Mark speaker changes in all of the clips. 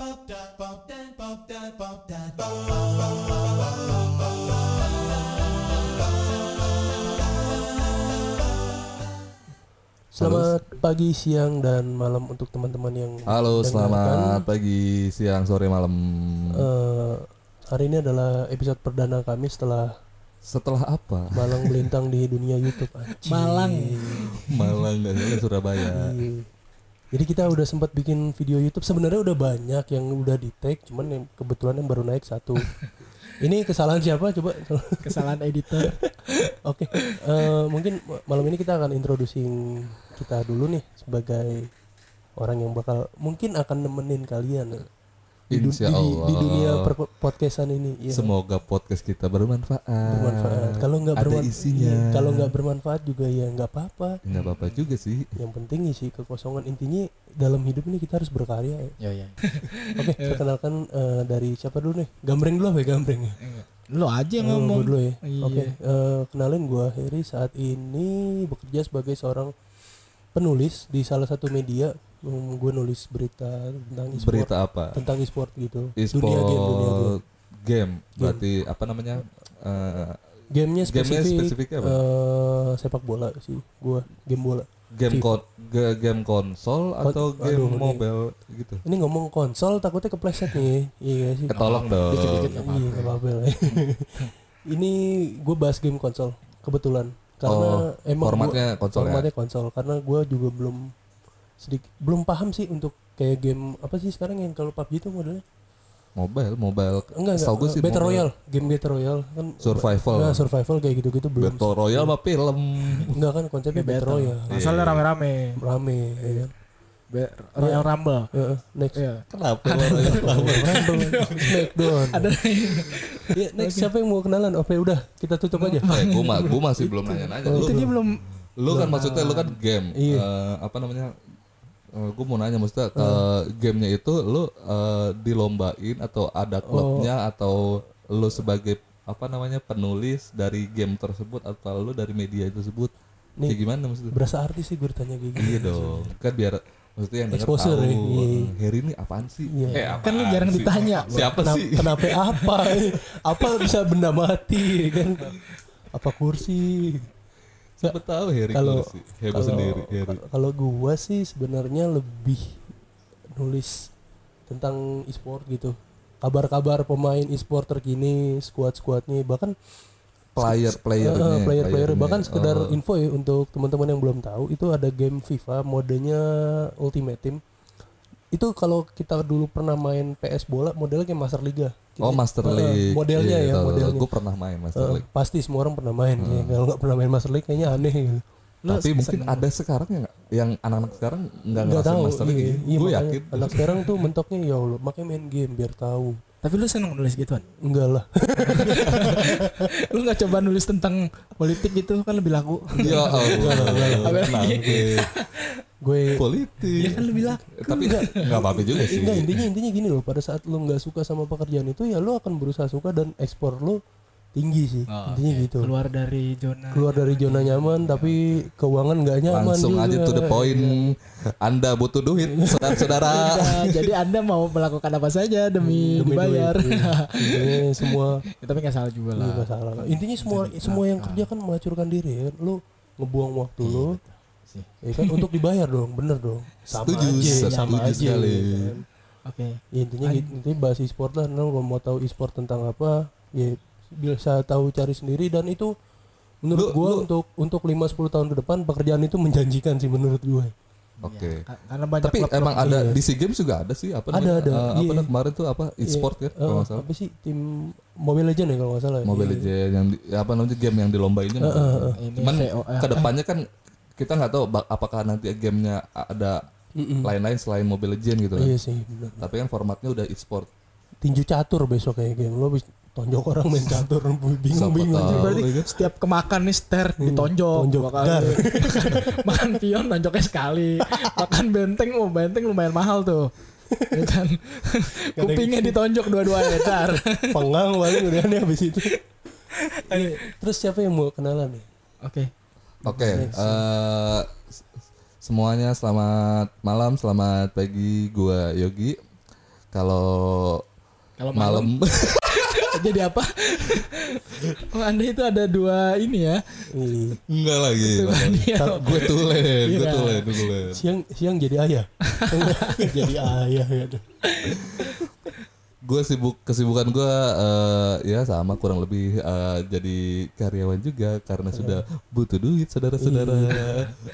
Speaker 1: Selamat pagi, siang, dan malam untuk teman-teman yang
Speaker 2: Halo, selamat pagi, siang, sore, malam.
Speaker 1: Eh, hari ini adalah episode perdana kami setelah
Speaker 2: Setelah apa?
Speaker 1: malang melintang di dunia YouTube. Anjing.
Speaker 3: Malang.
Speaker 2: Malang dan Surabaya.
Speaker 1: Jadi kita udah sempat bikin video YouTube. Sebenarnya udah banyak yang udah di tag, cuman yang kebetulan yang baru naik satu. ini kesalahan siapa? Coba.
Speaker 3: Kesalahan editor.
Speaker 1: Oke, eh, mungkin malam ini kita akan introducing kita dulu nih sebagai orang yang bakal mungkin akan nemenin kalian. Di, du-
Speaker 2: Insya
Speaker 1: di-
Speaker 2: Allah.
Speaker 1: di dunia per- podcastan ini. Iya.
Speaker 2: Semoga podcast kita bermanfaat.
Speaker 1: bermanfaat. Kalau nggak
Speaker 2: Ada
Speaker 1: berman-
Speaker 2: isinya.
Speaker 1: iya, kalau nggak bermanfaat juga ya nggak apa-apa.
Speaker 2: Nggak apa-apa juga sih.
Speaker 1: Yang penting isi kekosongan intinya dalam hidup ini kita harus berkarya. Ya.
Speaker 3: Ya ya.
Speaker 1: Oke, perkenalkan eh, dari siapa dulu nih? Gambreng dulu apa ya gambreng ya?
Speaker 3: Lo aja yang
Speaker 1: Oh,
Speaker 3: ngomong.
Speaker 1: dulu ya.
Speaker 3: Iya.
Speaker 1: Oke, eh, kenalin gua Heri saat ini bekerja sebagai seorang penulis di salah satu media. Hmm, gue nulis berita tentang e-sport,
Speaker 2: Berita apa?
Speaker 1: tentang e-sport gitu.
Speaker 2: E-sport
Speaker 1: Dunia game, dunia game.
Speaker 2: game. Berarti apa namanya? Eh,
Speaker 1: Gamenya
Speaker 2: Gamenya
Speaker 1: spesifik,
Speaker 2: spesifiknya apa?
Speaker 1: eh, sepak bola sih. Gua game bola.
Speaker 2: game kon ge- game konsol atau
Speaker 1: aduh,
Speaker 2: game
Speaker 1: ini-
Speaker 2: mobile gitu?
Speaker 1: Ini ngomong konsol takutnya kepleset nih. Iya sih.
Speaker 2: Ketolong dong.
Speaker 3: Dikit-dikit
Speaker 1: Iya, nggak apa-apa ini gue bahas game konsol kebetulan karena
Speaker 2: Oh,
Speaker 1: emang gua-
Speaker 2: Formatnya konsol ya.
Speaker 1: formatnya konsol karena gue juga belum sedikit belum paham sih untuk kayak game apa sih sekarang yang kalau PUBG itu modelnya
Speaker 2: Mobile, mobile.
Speaker 1: enggak enggak
Speaker 2: sih
Speaker 1: Battle. Royale game Battle Royale kan
Speaker 2: Survival.
Speaker 1: nah, survival kayak gitu-gitu belum
Speaker 2: Battle Royale mah film.
Speaker 1: enggak kan konsepnya Battle
Speaker 3: battle.
Speaker 1: Royale
Speaker 3: Masalahnya rame-rame.
Speaker 1: rame ya kan
Speaker 3: Be- Royal Rumble.
Speaker 1: Heeh, next
Speaker 3: Iya.
Speaker 2: Kenapa?
Speaker 1: Smackdown
Speaker 3: Ada
Speaker 1: ya, next siapa yang mau kenalan oke udah kita tutup aja
Speaker 2: eh, gua, ma- gua masih belum nanya-nanya.
Speaker 3: Itu dia belum
Speaker 2: lu kan maksudnya lu kan game.
Speaker 1: Iya.
Speaker 2: Eh, apa namanya? Eh, gue mau nanya maksudnya eh, gamenya itu lu eh, dilombain atau ada klubnya atau lu sebagai apa namanya penulis dari game tersebut atau lu dari media tersebut
Speaker 1: Nih.
Speaker 2: kayak gimana maksudnya
Speaker 1: berasa artis sih gue ditanya kayak gitu
Speaker 2: iya dong kan biar maksudnya yang denger
Speaker 1: Exposure
Speaker 2: tahu
Speaker 1: ya, iya.
Speaker 2: Harry ini apaan sih
Speaker 1: Iya.
Speaker 2: eh
Speaker 3: kan lu
Speaker 2: apaan
Speaker 3: jarang
Speaker 2: sih?
Speaker 3: ditanya.
Speaker 2: siapa
Speaker 1: Kenapa,
Speaker 2: sih
Speaker 1: kenapa apa? apa bisa benda mati kan? Apa kursi?
Speaker 2: Siapa tahu Harry
Speaker 1: Kalau-
Speaker 2: sih heboh
Speaker 1: Kalau
Speaker 2: sendiri
Speaker 1: kalau gua sih sebenarnya lebih nulis tentang e-sport gitu. Kabar-kabar pemain e-sport terkini, squad-squadnya, bahkan
Speaker 2: player playernya
Speaker 1: eh, player-player
Speaker 2: playernya.
Speaker 1: bahkan sekedar
Speaker 2: Oh.
Speaker 1: info ya untuk teman-teman yang belum tahu itu ada game FIFA modenya Ultimate Team. Itu kalau kita dulu pernah main PS bola modelnya kayak Master Liga.
Speaker 2: Oh Master
Speaker 1: Eh,
Speaker 2: League
Speaker 1: modelnya ya, modelnya.
Speaker 2: gue pernah main Master League
Speaker 1: pasti semua orang pernah main ya. Kalau nggak pernah main Master League kayaknya aneh gitu.
Speaker 3: Lu
Speaker 2: tapi mungkin ada sekarang yang yang anak-anak sekarang nggak
Speaker 1: Nggak
Speaker 2: ngerasain
Speaker 1: tahu.
Speaker 2: Master
Speaker 1: Iya,
Speaker 2: League
Speaker 1: iya,
Speaker 2: gue
Speaker 1: makanya
Speaker 2: yakin
Speaker 1: Anak sekarang tuh mentoknya ya Allah, makanya main game biar tahu.
Speaker 3: Tapi lu seneng nulis gituan.
Speaker 1: Enggak lah.
Speaker 3: lu nggak coba nulis tentang politik gitu kan lebih laku.
Speaker 2: ya Allah
Speaker 3: Apa lagi?
Speaker 1: Gue
Speaker 2: politik
Speaker 3: Ya kan lebih laku.
Speaker 2: tapi nggak apa-apa juga sih
Speaker 1: enggak intinya intinya gini loh, pada saat lu nggak suka sama pekerjaan itu ya lu akan berusaha suka dan ekspor lu tinggi sih.
Speaker 3: Oh,
Speaker 1: intinya gitu.
Speaker 3: Keluar dari zona.
Speaker 1: Keluar dari zona nyaman tapi keuangan nggak nyaman
Speaker 2: langsung
Speaker 1: juga.
Speaker 2: aja to the point anda butuh duit saudara-saudara
Speaker 3: Nah, jadi anda mau melakukan apa saja demi,
Speaker 1: Demi
Speaker 3: dibayar.
Speaker 1: duit, iya. Intinya semua
Speaker 3: Ya, tapi nggak salah juga
Speaker 1: Iya
Speaker 3: lah.
Speaker 1: salah. Intinya semua semua yang kerja kan melacurkan diri ya. kan. Lu ngebuang waktu lu
Speaker 3: Sih.
Speaker 1: Ya kan untuk dibayar dong, bener dong. Sama
Speaker 2: Setuju,
Speaker 1: aja,
Speaker 2: setuju
Speaker 1: sama aja.
Speaker 2: sekali.
Speaker 1: ya kan.
Speaker 3: Oke.
Speaker 1: Ya, intinya gitu, intinya bahas e-sport lah. Nah, kalau mau tahu e-sport tentang apa, ya bisa tahu cari sendiri dan itu menurut
Speaker 2: Lu-
Speaker 1: gua
Speaker 2: lu-
Speaker 1: untuk untuk 5 10 tahun ke depan pekerjaan itu menjanjikan sih menurut gue.
Speaker 2: oke
Speaker 3: Ka- Karena banyak
Speaker 2: tapi
Speaker 3: klub-klub
Speaker 2: emang ada
Speaker 1: iya.
Speaker 2: di SEA Games juga ada sih apa
Speaker 1: Ada,
Speaker 2: namanya?
Speaker 1: ada.
Speaker 2: Eh, apa
Speaker 1: Iya.
Speaker 2: kemarin tuh apa e-sport kan kalau nggak salah
Speaker 1: apa sih tim Mobile Legend ya kalau nggak salah.
Speaker 2: Mobile
Speaker 1: Iya.
Speaker 2: Legends yang di- apa namanya game yang dilombainnya
Speaker 3: Ini
Speaker 2: cuman
Speaker 3: VOA.
Speaker 2: ke depannya kan kita nggak tahu apakah nanti gamenya ada
Speaker 1: Mm-mm.
Speaker 2: lain-lain selain Mobile Legends gitu kan
Speaker 1: Iya sih, benar.
Speaker 2: tapi kan formatnya udah e-sport
Speaker 1: tinju catur besok kayak game lo tonjok orang main catur bingung bingung.
Speaker 3: Berarti
Speaker 2: iya kan?
Speaker 3: setiap kemakan nih ster ditonjok
Speaker 1: tonjok.
Speaker 3: kali. makan pion tonjoknya sekali. makan benteng, oh benteng lumayan mahal tuh. Ya kan. Kupingnya ditonjok dua-duanya tar.
Speaker 1: pengang paling udah nih habis itu Iya, terus siapa yang mau kenalan nih
Speaker 3: Oke.
Speaker 2: Oke, eh, s- semuanya selamat malam, selamat pagi. Gua Yogi. Kalau
Speaker 3: Kalau malam
Speaker 2: malam
Speaker 3: jadi apa? oh, Anda itu ada dua ini ya.
Speaker 1: Iya.
Speaker 2: enggak lagi. Gue tulen, gue
Speaker 3: Iya.
Speaker 2: tulen, gue tulen.
Speaker 1: Siang siang jadi ayah. jadi ayah ya.
Speaker 2: Gue sibuk kesibukan gue ya sama kurang lebih eh, jadi karyawan juga karena sudah butuh duit saudara-saudara.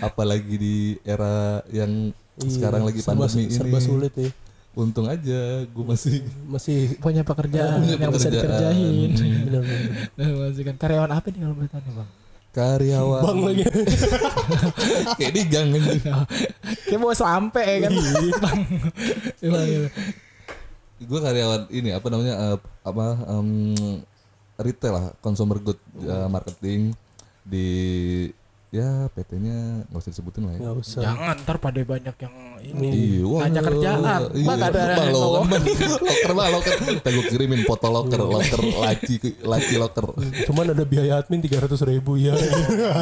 Speaker 2: Apalagi di era yang sekarang lagi
Speaker 1: Iya, serba,
Speaker 2: pandemi
Speaker 1: serba
Speaker 2: ini.
Speaker 1: sulit ya.
Speaker 2: Untung aja gue masih
Speaker 1: Masih
Speaker 3: punya pekerjaan
Speaker 2: Punya
Speaker 3: yang bisa dikerjain.
Speaker 1: benar-benar.
Speaker 3: Nah, masih kan karyawan apa nih kalau boleh tanya bang?
Speaker 2: karyawan.
Speaker 1: Bang lagi.
Speaker 2: Kayak di gang.
Speaker 3: Kayak mau sampai ya kan? bang.
Speaker 2: Gue karyawan ini apa namanya eh, apa em, retail lah consumer good eh, marketing di ya PT-nya nggak usah disebutin lah ya.
Speaker 1: Enggak usah.
Speaker 3: Jangan ntar pada banyak yang ini.
Speaker 2: Iya, wah,
Speaker 3: Nanya kerjaan.
Speaker 2: Iya,
Speaker 3: Bang, ada
Speaker 2: Bang,
Speaker 3: yang
Speaker 2: lo-
Speaker 3: ngomong.
Speaker 2: Bang, loker mah loker. Kita gue kirimin foto loker, loker laci, laci loker.
Speaker 1: Cuman ada biaya admin 300 ribu ya.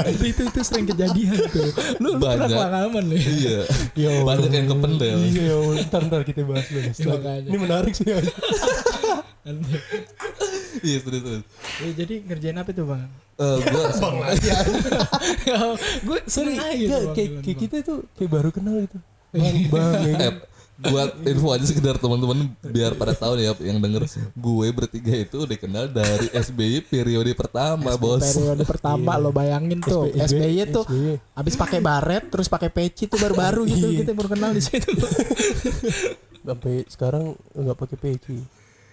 Speaker 3: itu, itu itu sering kejadian tuh. Lu, lu pernah
Speaker 2: Banyak.
Speaker 3: pengalaman nih.
Speaker 2: Iya,
Speaker 1: Ya Allah.
Speaker 2: banyak yang kependel.
Speaker 1: Iya, ya Allah. ntar ntar kita bahas dulu. Ini menarik sih.
Speaker 2: Iya, terus terus.
Speaker 3: Ya, jadi ngerjain apa tuh bang?
Speaker 2: Eh, gue
Speaker 3: gue seneng aja Bang,
Speaker 1: kayak,
Speaker 3: Bang.
Speaker 1: kita tuh kayak baru kenal gitu. Bang, bang, ya
Speaker 2: eh, buat info aja sekedar teman-teman biar pada tahu ya yang denger gue bertiga itu udah kenal dari SBY periode pertama bos
Speaker 3: Periode pertama lo bayangin tuh
Speaker 1: SBY
Speaker 3: SBY tuh
Speaker 1: SBY.
Speaker 3: abis pakai baret terus pakai peci tuh baru-baru gitu
Speaker 1: Iya.
Speaker 3: kita baru kenal di situ.
Speaker 1: Sampai sekarang nggak pakai peci.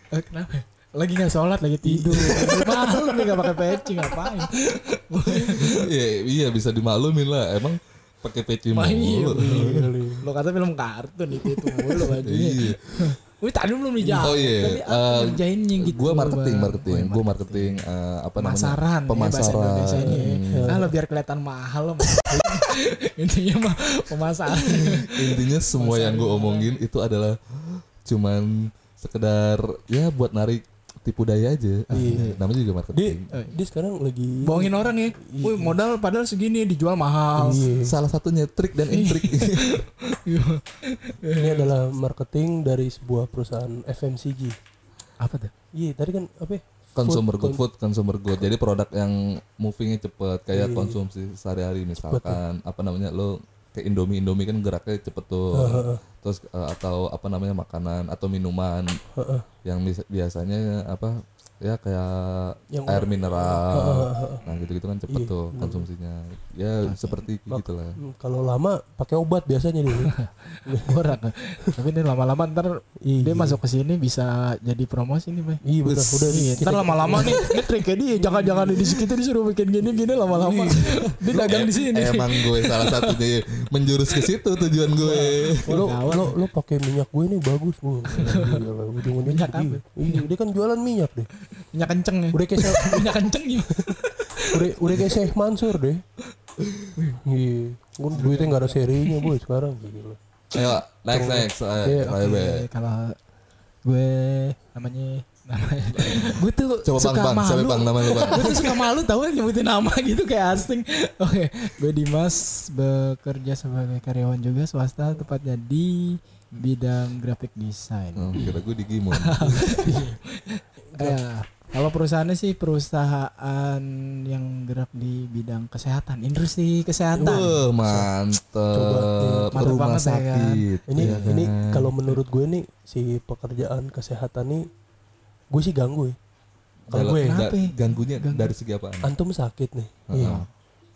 Speaker 3: Eh, Kenapa? Lagi nggak sholat lagi tidur. Malu nih nggak pakai peci ngapain?
Speaker 2: Iya, iya bisa dimaklumin lah emang pakai peci
Speaker 3: Mah, iya,
Speaker 2: mulu.
Speaker 3: Lo kata film kartun itu itu mulu bajunya.
Speaker 2: Iya.
Speaker 3: Wih tadi belum dijawab.
Speaker 2: Oh iya,
Speaker 3: apa
Speaker 2: eh,
Speaker 3: ngerjainnya gitu.
Speaker 2: gue marketing, marketing,
Speaker 3: iya,
Speaker 2: gue marketing eh, apa
Speaker 3: pemasaran
Speaker 2: namanya?
Speaker 3: ya, bahasa
Speaker 2: Pemasaran.
Speaker 3: Ya.
Speaker 2: Hmm.
Speaker 3: Ah, lo biar kelihatan mahal lo. Intinya mah pemasaran.
Speaker 2: Intinya semua yang gue omongin itu adalah cuman sekedar ya buat narik tipu daya aja.
Speaker 1: Iya.
Speaker 2: Namanya juga
Speaker 1: Dia,
Speaker 2: marketing.
Speaker 1: dia sekarang lagi
Speaker 3: Bohongin orang ya. Wih modal padahal segini dijual mahal.
Speaker 1: Iya.
Speaker 2: Salah satunya trik dan intrik.
Speaker 1: Ini adalah marketing dari sebuah perusahaan FMCG.
Speaker 3: Apa tuh?
Speaker 1: Iya, tadi kan apa? ya?
Speaker 2: consumer good,
Speaker 1: Food-
Speaker 2: food consumer good. Jadi produk yang movingnya cepet kayak
Speaker 1: Iya.
Speaker 2: konsumsi sehari-hari misalkan apa namanya lo kayak Indomie Indomie kan geraknya cepet tuh. Terus eh, atau apa namanya makanan atau minuman
Speaker 1: Heeh.
Speaker 2: yang bis- biasanya apa ya kayak
Speaker 1: Yang
Speaker 2: air mineral. Nah, gitu-gitu kan cepet
Speaker 1: Iya,
Speaker 2: tuh konsumsinya. Ya seperti gitulah.
Speaker 1: Hmm, Kalau lama pakai obat biasanya dia.
Speaker 3: Orang. Tapi ini lama-lama ntar
Speaker 1: Iya.
Speaker 3: dia masuk ke sini bisa jadi promosi nih, Bay.
Speaker 1: Iya benar. Udah nih.
Speaker 3: Iya, ntar lama-lama nih, ini triknya dia jangan-jangan di situ disuruh bikin gini-gini lama-lama. Dia dagang di sini.
Speaker 2: Emang gue salah satunya menjurus ke situ tujuan gue.
Speaker 1: lo lo lo pakai minyak gue nih bagus bu. Iya, ujung-ujungnya. Iya, dia kan jualan minyak deh.
Speaker 3: Minyak kenceng ya.
Speaker 1: Udah kayak
Speaker 3: minyak kenceng ya.
Speaker 1: udah udah kayak Syekh Mansur deh. Iya, Gua duitnya nggak ada serinya bu sekarang. Gila.
Speaker 2: Ayo next next. Ayo,
Speaker 1: Iya,
Speaker 2: ayo.
Speaker 3: Oke, kalau gue namanya namanya gue tuh
Speaker 2: Coba
Speaker 3: suka
Speaker 2: bang bang,
Speaker 3: malu
Speaker 2: bang namanya lu bang?
Speaker 3: gue tuh suka malu tau kan nyebutin nama gitu kayak asing oke gue Dimas bekerja sebagai karyawan juga swasta tepatnya di bidang graphic design
Speaker 2: Oh, kira gue di Gimon.
Speaker 3: Eh, kalau perusahaannya sih perusahaan yang gerak di bidang kesehatan industri kesehatan
Speaker 2: Wah
Speaker 1: Coba,
Speaker 2: mantep.
Speaker 3: Mantep
Speaker 2: Rumah
Speaker 3: banget ya kan.
Speaker 2: sakit.
Speaker 1: Ini
Speaker 2: ya
Speaker 1: ini
Speaker 2: kan?
Speaker 1: kalau menurut gue nih si pekerjaan kesehatan nih gue sih ganggu ya. Kalau gue
Speaker 2: da-
Speaker 3: Kenapa ya?
Speaker 2: ganggunya
Speaker 3: Ganggu.
Speaker 2: dari segi apaan?
Speaker 1: antum sakit nih.
Speaker 2: Heeh.
Speaker 1: Iya.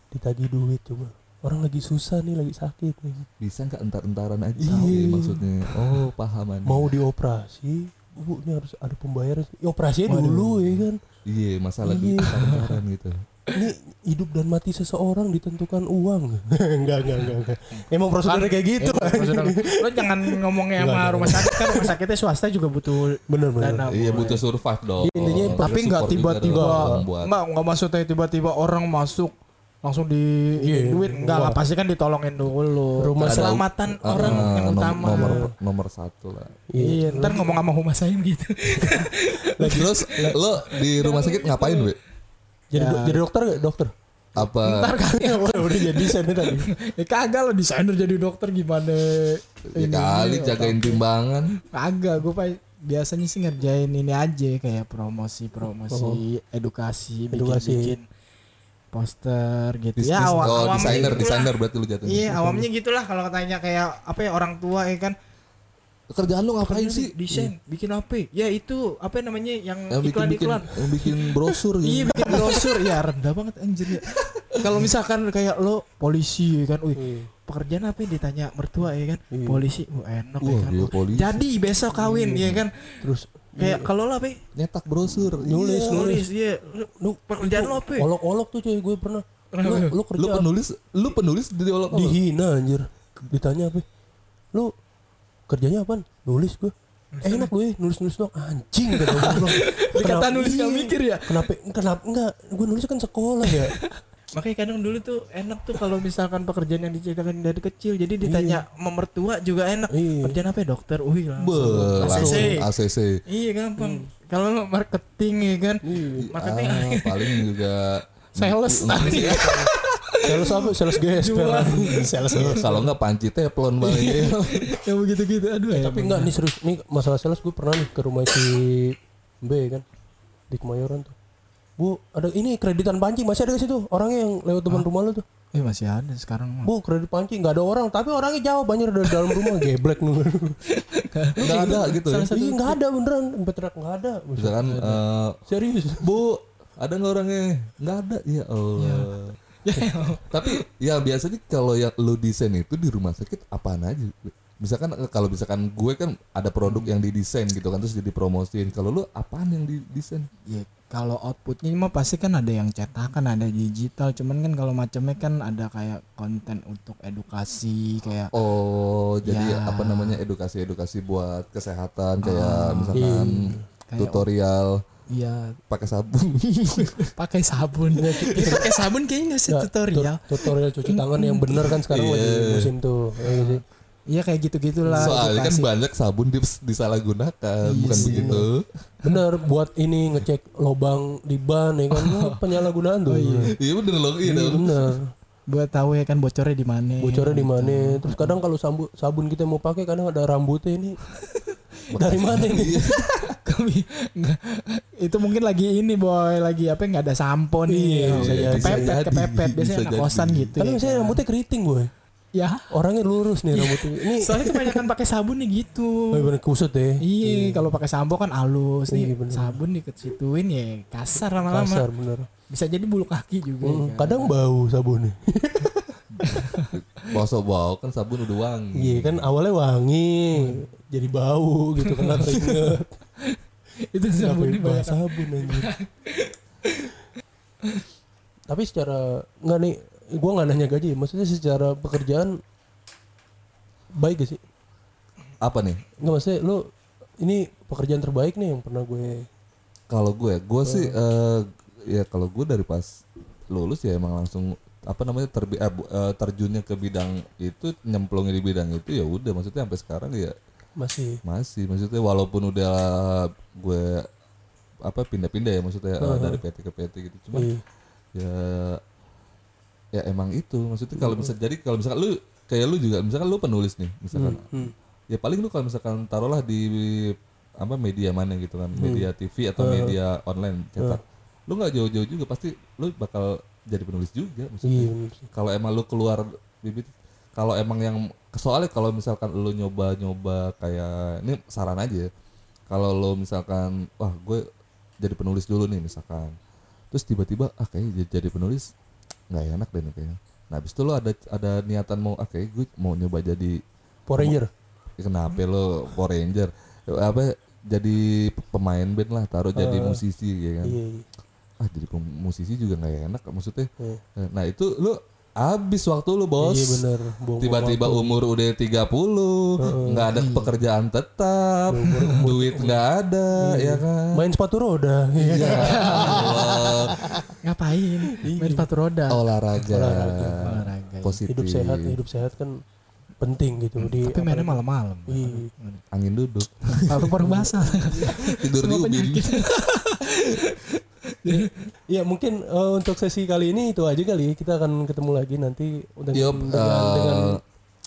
Speaker 1: Ditagih duit coba. Orang lagi susah nih, lagi sakit nih.
Speaker 2: Bisa nggak entar-entaran aja
Speaker 1: Iya.
Speaker 2: maksudnya? Oh pahaman.
Speaker 1: Mau dioperasi, bu ini harus ada pembayaran. Ya, operasinya
Speaker 3: Waduh.
Speaker 1: dulu ya kan.
Speaker 2: Iya masalah di
Speaker 1: Iya.
Speaker 2: entar-entaran gitu.
Speaker 1: Ini hidup dan mati seseorang ditentukan uang. enggak, enggak, enggak, enggak. Emang prosedurnya kayak gitu.
Speaker 3: Eh, maksudnya, lo jangan ngomongnya sama
Speaker 1: Enggak,
Speaker 3: rumah sakit kan rumah sakitnya swasta juga butuh
Speaker 1: Bener, bener.
Speaker 3: dana
Speaker 2: Iya butuh survive dong.
Speaker 1: Intinya
Speaker 3: tapi nggak
Speaker 2: support juga
Speaker 3: tiba-tiba
Speaker 2: dong buat
Speaker 3: nggak nggak maksudnya tiba-tiba orang masuk langsung di
Speaker 1: Iya,
Speaker 3: duit enggak lah pasti kan ditolongin dulu
Speaker 1: Rumah
Speaker 3: keselamatan
Speaker 2: Ah,
Speaker 3: orang yang
Speaker 2: nom-
Speaker 3: utama
Speaker 2: Nomor nomor satu lah.
Speaker 3: iya ntar ngomong sama humas saya gitu
Speaker 2: Terus lo di rumah sakit ngapain, Be?
Speaker 1: Jadi
Speaker 3: Ya.
Speaker 1: jadi dokter gak? Dokter.
Speaker 2: apa
Speaker 3: Ntar kali
Speaker 1: Ya udah udah jadi desainer tadi.
Speaker 3: ya kagak lo desainer jadi dokter gimana?
Speaker 2: ya
Speaker 3: Ini,
Speaker 2: kali
Speaker 3: ini,
Speaker 2: jagain timbangan
Speaker 3: Kagak, gue biasanya sih ngerjain ini aja kayak promosi promosi edukasi, bikin
Speaker 1: Edukasi.
Speaker 3: bikin poster gitu.
Speaker 2: Dis-
Speaker 3: ya awam,
Speaker 2: oh
Speaker 3: awamnya
Speaker 2: desainer
Speaker 3: gitulah.
Speaker 2: desainer berarti lu jatuhnya.
Speaker 3: Iya awamnya gitulah kalau katanya kayak apa ya orang tua ya kan.
Speaker 2: Kerjaan lu ngapain
Speaker 3: Kerjaan
Speaker 2: sih?
Speaker 3: desain bikin apa ya itu apa namanya yang
Speaker 2: yang bikin
Speaker 3: iklan
Speaker 2: bikin
Speaker 3: iklan
Speaker 2: yang bikin brosur
Speaker 3: iya
Speaker 2: gitu
Speaker 3: bikin brosur. Ya rendah banget anjir ya. Kalau misalkan kayak lo polisi ya kan. Wih
Speaker 1: Iya.
Speaker 3: pekerjaan apa yang ditanya mertua ya kan?
Speaker 1: Iya.
Speaker 3: polisi wah enak ya
Speaker 2: Wah,
Speaker 3: kan. Wah,
Speaker 2: polisi.
Speaker 3: jadi besok kawin ya kan.
Speaker 1: Terus
Speaker 3: kayak kalau lo apa ya?
Speaker 2: nyetak brosur
Speaker 1: Nulis,
Speaker 2: Iya.
Speaker 3: nulis iya Lu-
Speaker 1: lu
Speaker 3: pekerjaan lo apa ya?
Speaker 1: Olok-olok tuh cuy gue pernah. Lu, lu kerja
Speaker 2: lu penulis lu penulis di olok
Speaker 1: dihina anjir. Ditanya apa? Lu kerjanya apaan? Nulis gue. Eh, enak gue nulis-nulis doang anjing kata gue.
Speaker 3: Dikata nulis
Speaker 1: iya.
Speaker 3: mikir ya?
Speaker 1: Kenapa kenapa enggak? Gue nulis kan sekolah ya.
Speaker 3: Makanya kadang dulu tuh enak tuh kalau misalkan pekerjaan yang diceritakan dari kecil jadi ditanya sama mertua juga enak.
Speaker 1: Iya.
Speaker 3: Kerjaan apa ya dokter? Wih langsung.
Speaker 2: Be, langsung
Speaker 3: ACC.
Speaker 2: ACC
Speaker 3: Iya gampang. Kalau lo marketing ya kan. Marketing
Speaker 2: Ah, paling juga
Speaker 3: sales tadi.
Speaker 1: Sales apa? Sales gesper. Sales
Speaker 2: kalau nggak panci teflon banget
Speaker 3: ya begitu-gitu aduh ya.
Speaker 1: Tapi enggak nih serius nih masalah sales gue pernah nih ke rumah si B kan di Kemayoran tuh. Bu, ada ini kreditan panci masih ada ke situ? Orangnya yang lewat depan rumah lu tuh.
Speaker 3: Eh masih ada sekarang.
Speaker 1: Bu, kredit panci nggak ada orang, tapi orangnya jauh banyak dari dalam rumah geblek nih.
Speaker 2: nggak ada gitu ya?
Speaker 1: Iya nggak ada beneran, sampai teriak nggak ada.
Speaker 2: misalkan eh,
Speaker 1: Serius.
Speaker 2: bu ada nggak orangnya? Nggak ada. Ya Allah. Tapi ya biasanya kalau yang lu desain itu di rumah sakit apaan aja? Misalkan eh, kalau misalkan gue kan ada produk yang didesain gitu kan terus jadi promosiin. Kalau lu apaan yang didesain
Speaker 3: Ya kalau outputnya mah pasti kan ada yang cetakan, ada digital. Cuman kan kalau macamnya kan ada kayak konten untuk edukasi kayak
Speaker 2: oh jadi
Speaker 3: Ya.
Speaker 2: apa namanya edukasi edukasi buat kesehatan kayak misalkan
Speaker 3: Kayak-
Speaker 2: tutorial
Speaker 3: Iya
Speaker 2: pakai sabun
Speaker 3: pakai sabun. Ya, pakai sabun kayaknya nggak sih tutorial.
Speaker 1: tut- tutorial cuci tangan yang bener kan sekarang lagi musim tuh. Ya sih?
Speaker 3: Iya kayak gitu-gitulah.
Speaker 2: soalnya kan banyak sabun di, disalahgunakan
Speaker 3: Iya
Speaker 2: bukan begitu
Speaker 1: Bener buat ini ngecek lobang di ban ya kan Lu penyalahgunaan tuh.
Speaker 2: iya bener loh iya
Speaker 1: Iya,
Speaker 2: dong.
Speaker 1: bener.
Speaker 3: buat tahu ya kan bocornya di mana.
Speaker 1: Bocornya di mana? Terus kadang kalau sabun sabun kita mau pakai kadang ada rambutnya ini. Dari mana ini?
Speaker 3: Kami nggak- itu mungkin lagi ini boy lagi apa nggak ada sampo nih
Speaker 1: Iya,
Speaker 3: kepepet
Speaker 2: jadi,
Speaker 3: kepepet biasanya anak kosan gitu
Speaker 1: Kan
Speaker 3: ya
Speaker 1: misalnya
Speaker 3: kan.
Speaker 1: rambutnya keriting boy.
Speaker 3: Ya
Speaker 1: Orangnya lurus nih rambutnya. Ini
Speaker 3: soalnya kebanyakan pakai sabun nih gitu
Speaker 1: Oh, bener kusut ya.
Speaker 3: iya kalau pakai sampo kan halus
Speaker 1: Iya,
Speaker 3: nih
Speaker 1: bener.
Speaker 3: sabun dikecituin ya kasar lama-lama
Speaker 1: Kasar bener.
Speaker 3: bisa jadi bulu kaki juga
Speaker 1: Hmm,
Speaker 3: ya kan.
Speaker 1: Kadang bau sabunnya.
Speaker 2: Bosok bau kan sabun udah wangi.
Speaker 1: Iya kan awalnya wangi, jadi bau gitu kena keringet.
Speaker 3: itu sabun
Speaker 1: Sabun
Speaker 3: banyak
Speaker 1: sabun anjir. Tapi secara nggak nih, gua nggak nanya gaji. Maksudnya secara pekerjaan baik gak sih?
Speaker 2: Apa nih?
Speaker 1: Nggak maksudnya lu ini pekerjaan terbaik nih yang pernah gue.
Speaker 2: Kalau gue, gue sih eh, ya kalau gue dari pas lulus ya emang langsung apa namanya terbi eh, terjunnya ke bidang itu nyemplungnya di bidang itu ya udah maksudnya sampai sekarang ya
Speaker 1: Masih.
Speaker 2: masih maksudnya walaupun udah gue apa pindah-pindah ya maksudnya eh, dari PT ke PT gitu cuman
Speaker 1: Iya.
Speaker 2: ya ya emang itu. Maksudnya kalau bisa jadi kalau misalkan lu kayak lu juga misalkan lu penulis nih misalkan.
Speaker 1: Hmm.
Speaker 2: ya paling lu kalau misalkan taruhlah di apa media mana gitu kan media TV atau media online cetak. Lu nggak jauh-jauh juga pasti lu bakal jadi penulis juga maksudnya.
Speaker 1: Sih.
Speaker 2: kalau emang lu keluar bibit kalau emang yang soalnya kalau misalkan lu nyoba-nyoba kayak ini saran aja ya. kalau lu misalkan wah gue jadi penulis dulu nih misalkan. Terus tiba-tiba ah kayaknya jadi, jadi penulis nggak enak deh nih kayaknya nah habis itu lu ada ada niatan mau ah kayak gue mau nyoba jadi
Speaker 1: Power Ranger.
Speaker 2: Ya, kenapa lo Power Ranger apa jadi pemain band lah taruh jadi musisi ya kan
Speaker 1: Iya. iya.
Speaker 2: ah jadi musisi juga nggak enak maksudnya
Speaker 1: Iya.
Speaker 2: nah itu lu habis waktu lu bos.
Speaker 1: Iya bener.
Speaker 2: Tiba-tiba umur udah 30 nggak ada pekerjaan tetap duit nggak ada ya kan?
Speaker 1: Main sepatu roda. Iya.
Speaker 2: ya Allah.
Speaker 3: ngapain main sepatu roda.
Speaker 2: Olahraga,
Speaker 3: Olahraga.
Speaker 2: positif.
Speaker 1: Hidup sehat, hidup sehat kan penting gitu. Di
Speaker 3: tapi mainnya malam-malam.
Speaker 1: Iya.
Speaker 2: angin duduk.
Speaker 3: Paru-paru basah.
Speaker 2: Tidur di ubin.
Speaker 1: ya mungkin eh, untuk sesi kali ini itu aja kali. Kita akan ketemu lagi nanti dengan
Speaker 2: Yup,
Speaker 1: dengan,
Speaker 2: eh,
Speaker 1: dengan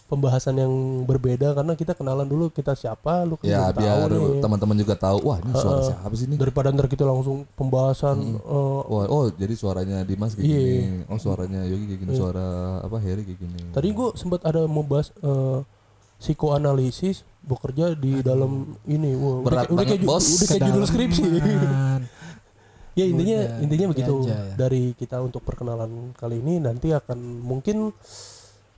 Speaker 1: pembahasan yang berbeda karena kita kenalan dulu kita siapa, lu kan
Speaker 2: Ya
Speaker 1: tahu
Speaker 2: biar
Speaker 1: nih.
Speaker 2: teman-teman juga tahu. Wah ini suara siapa sih ini?
Speaker 1: Daripada ntar kita langsung pembahasan eh,
Speaker 2: Wah, oh jadi suaranya Dimas kayak
Speaker 1: Iya.
Speaker 2: gini. Oh suaranya Yogi kayak gini. Suara apa Harry kayak gini.
Speaker 1: Tadi gue sempat ada mau bahas eh, psikoanalisis bekerja di dalam ini. Wah,
Speaker 2: Berat
Speaker 1: udah, kayak- udah
Speaker 2: banget,
Speaker 1: kayak,
Speaker 2: bos.
Speaker 1: udah kayak judul skripsi. Ya intinya
Speaker 3: Udah,
Speaker 1: intinya begitu
Speaker 3: aja ya.
Speaker 1: dari kita untuk perkenalan kali ini nanti akan mungkin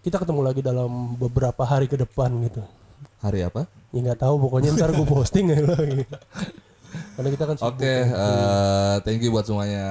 Speaker 1: kita ketemu lagi dalam beberapa hari ke depan gitu.
Speaker 2: Hari apa?
Speaker 1: Ya nggak tahu pokoknya ntar gue posting ya. Karena kita kan
Speaker 2: Oke,
Speaker 1: ya.
Speaker 2: eh, thank you buat semuanya.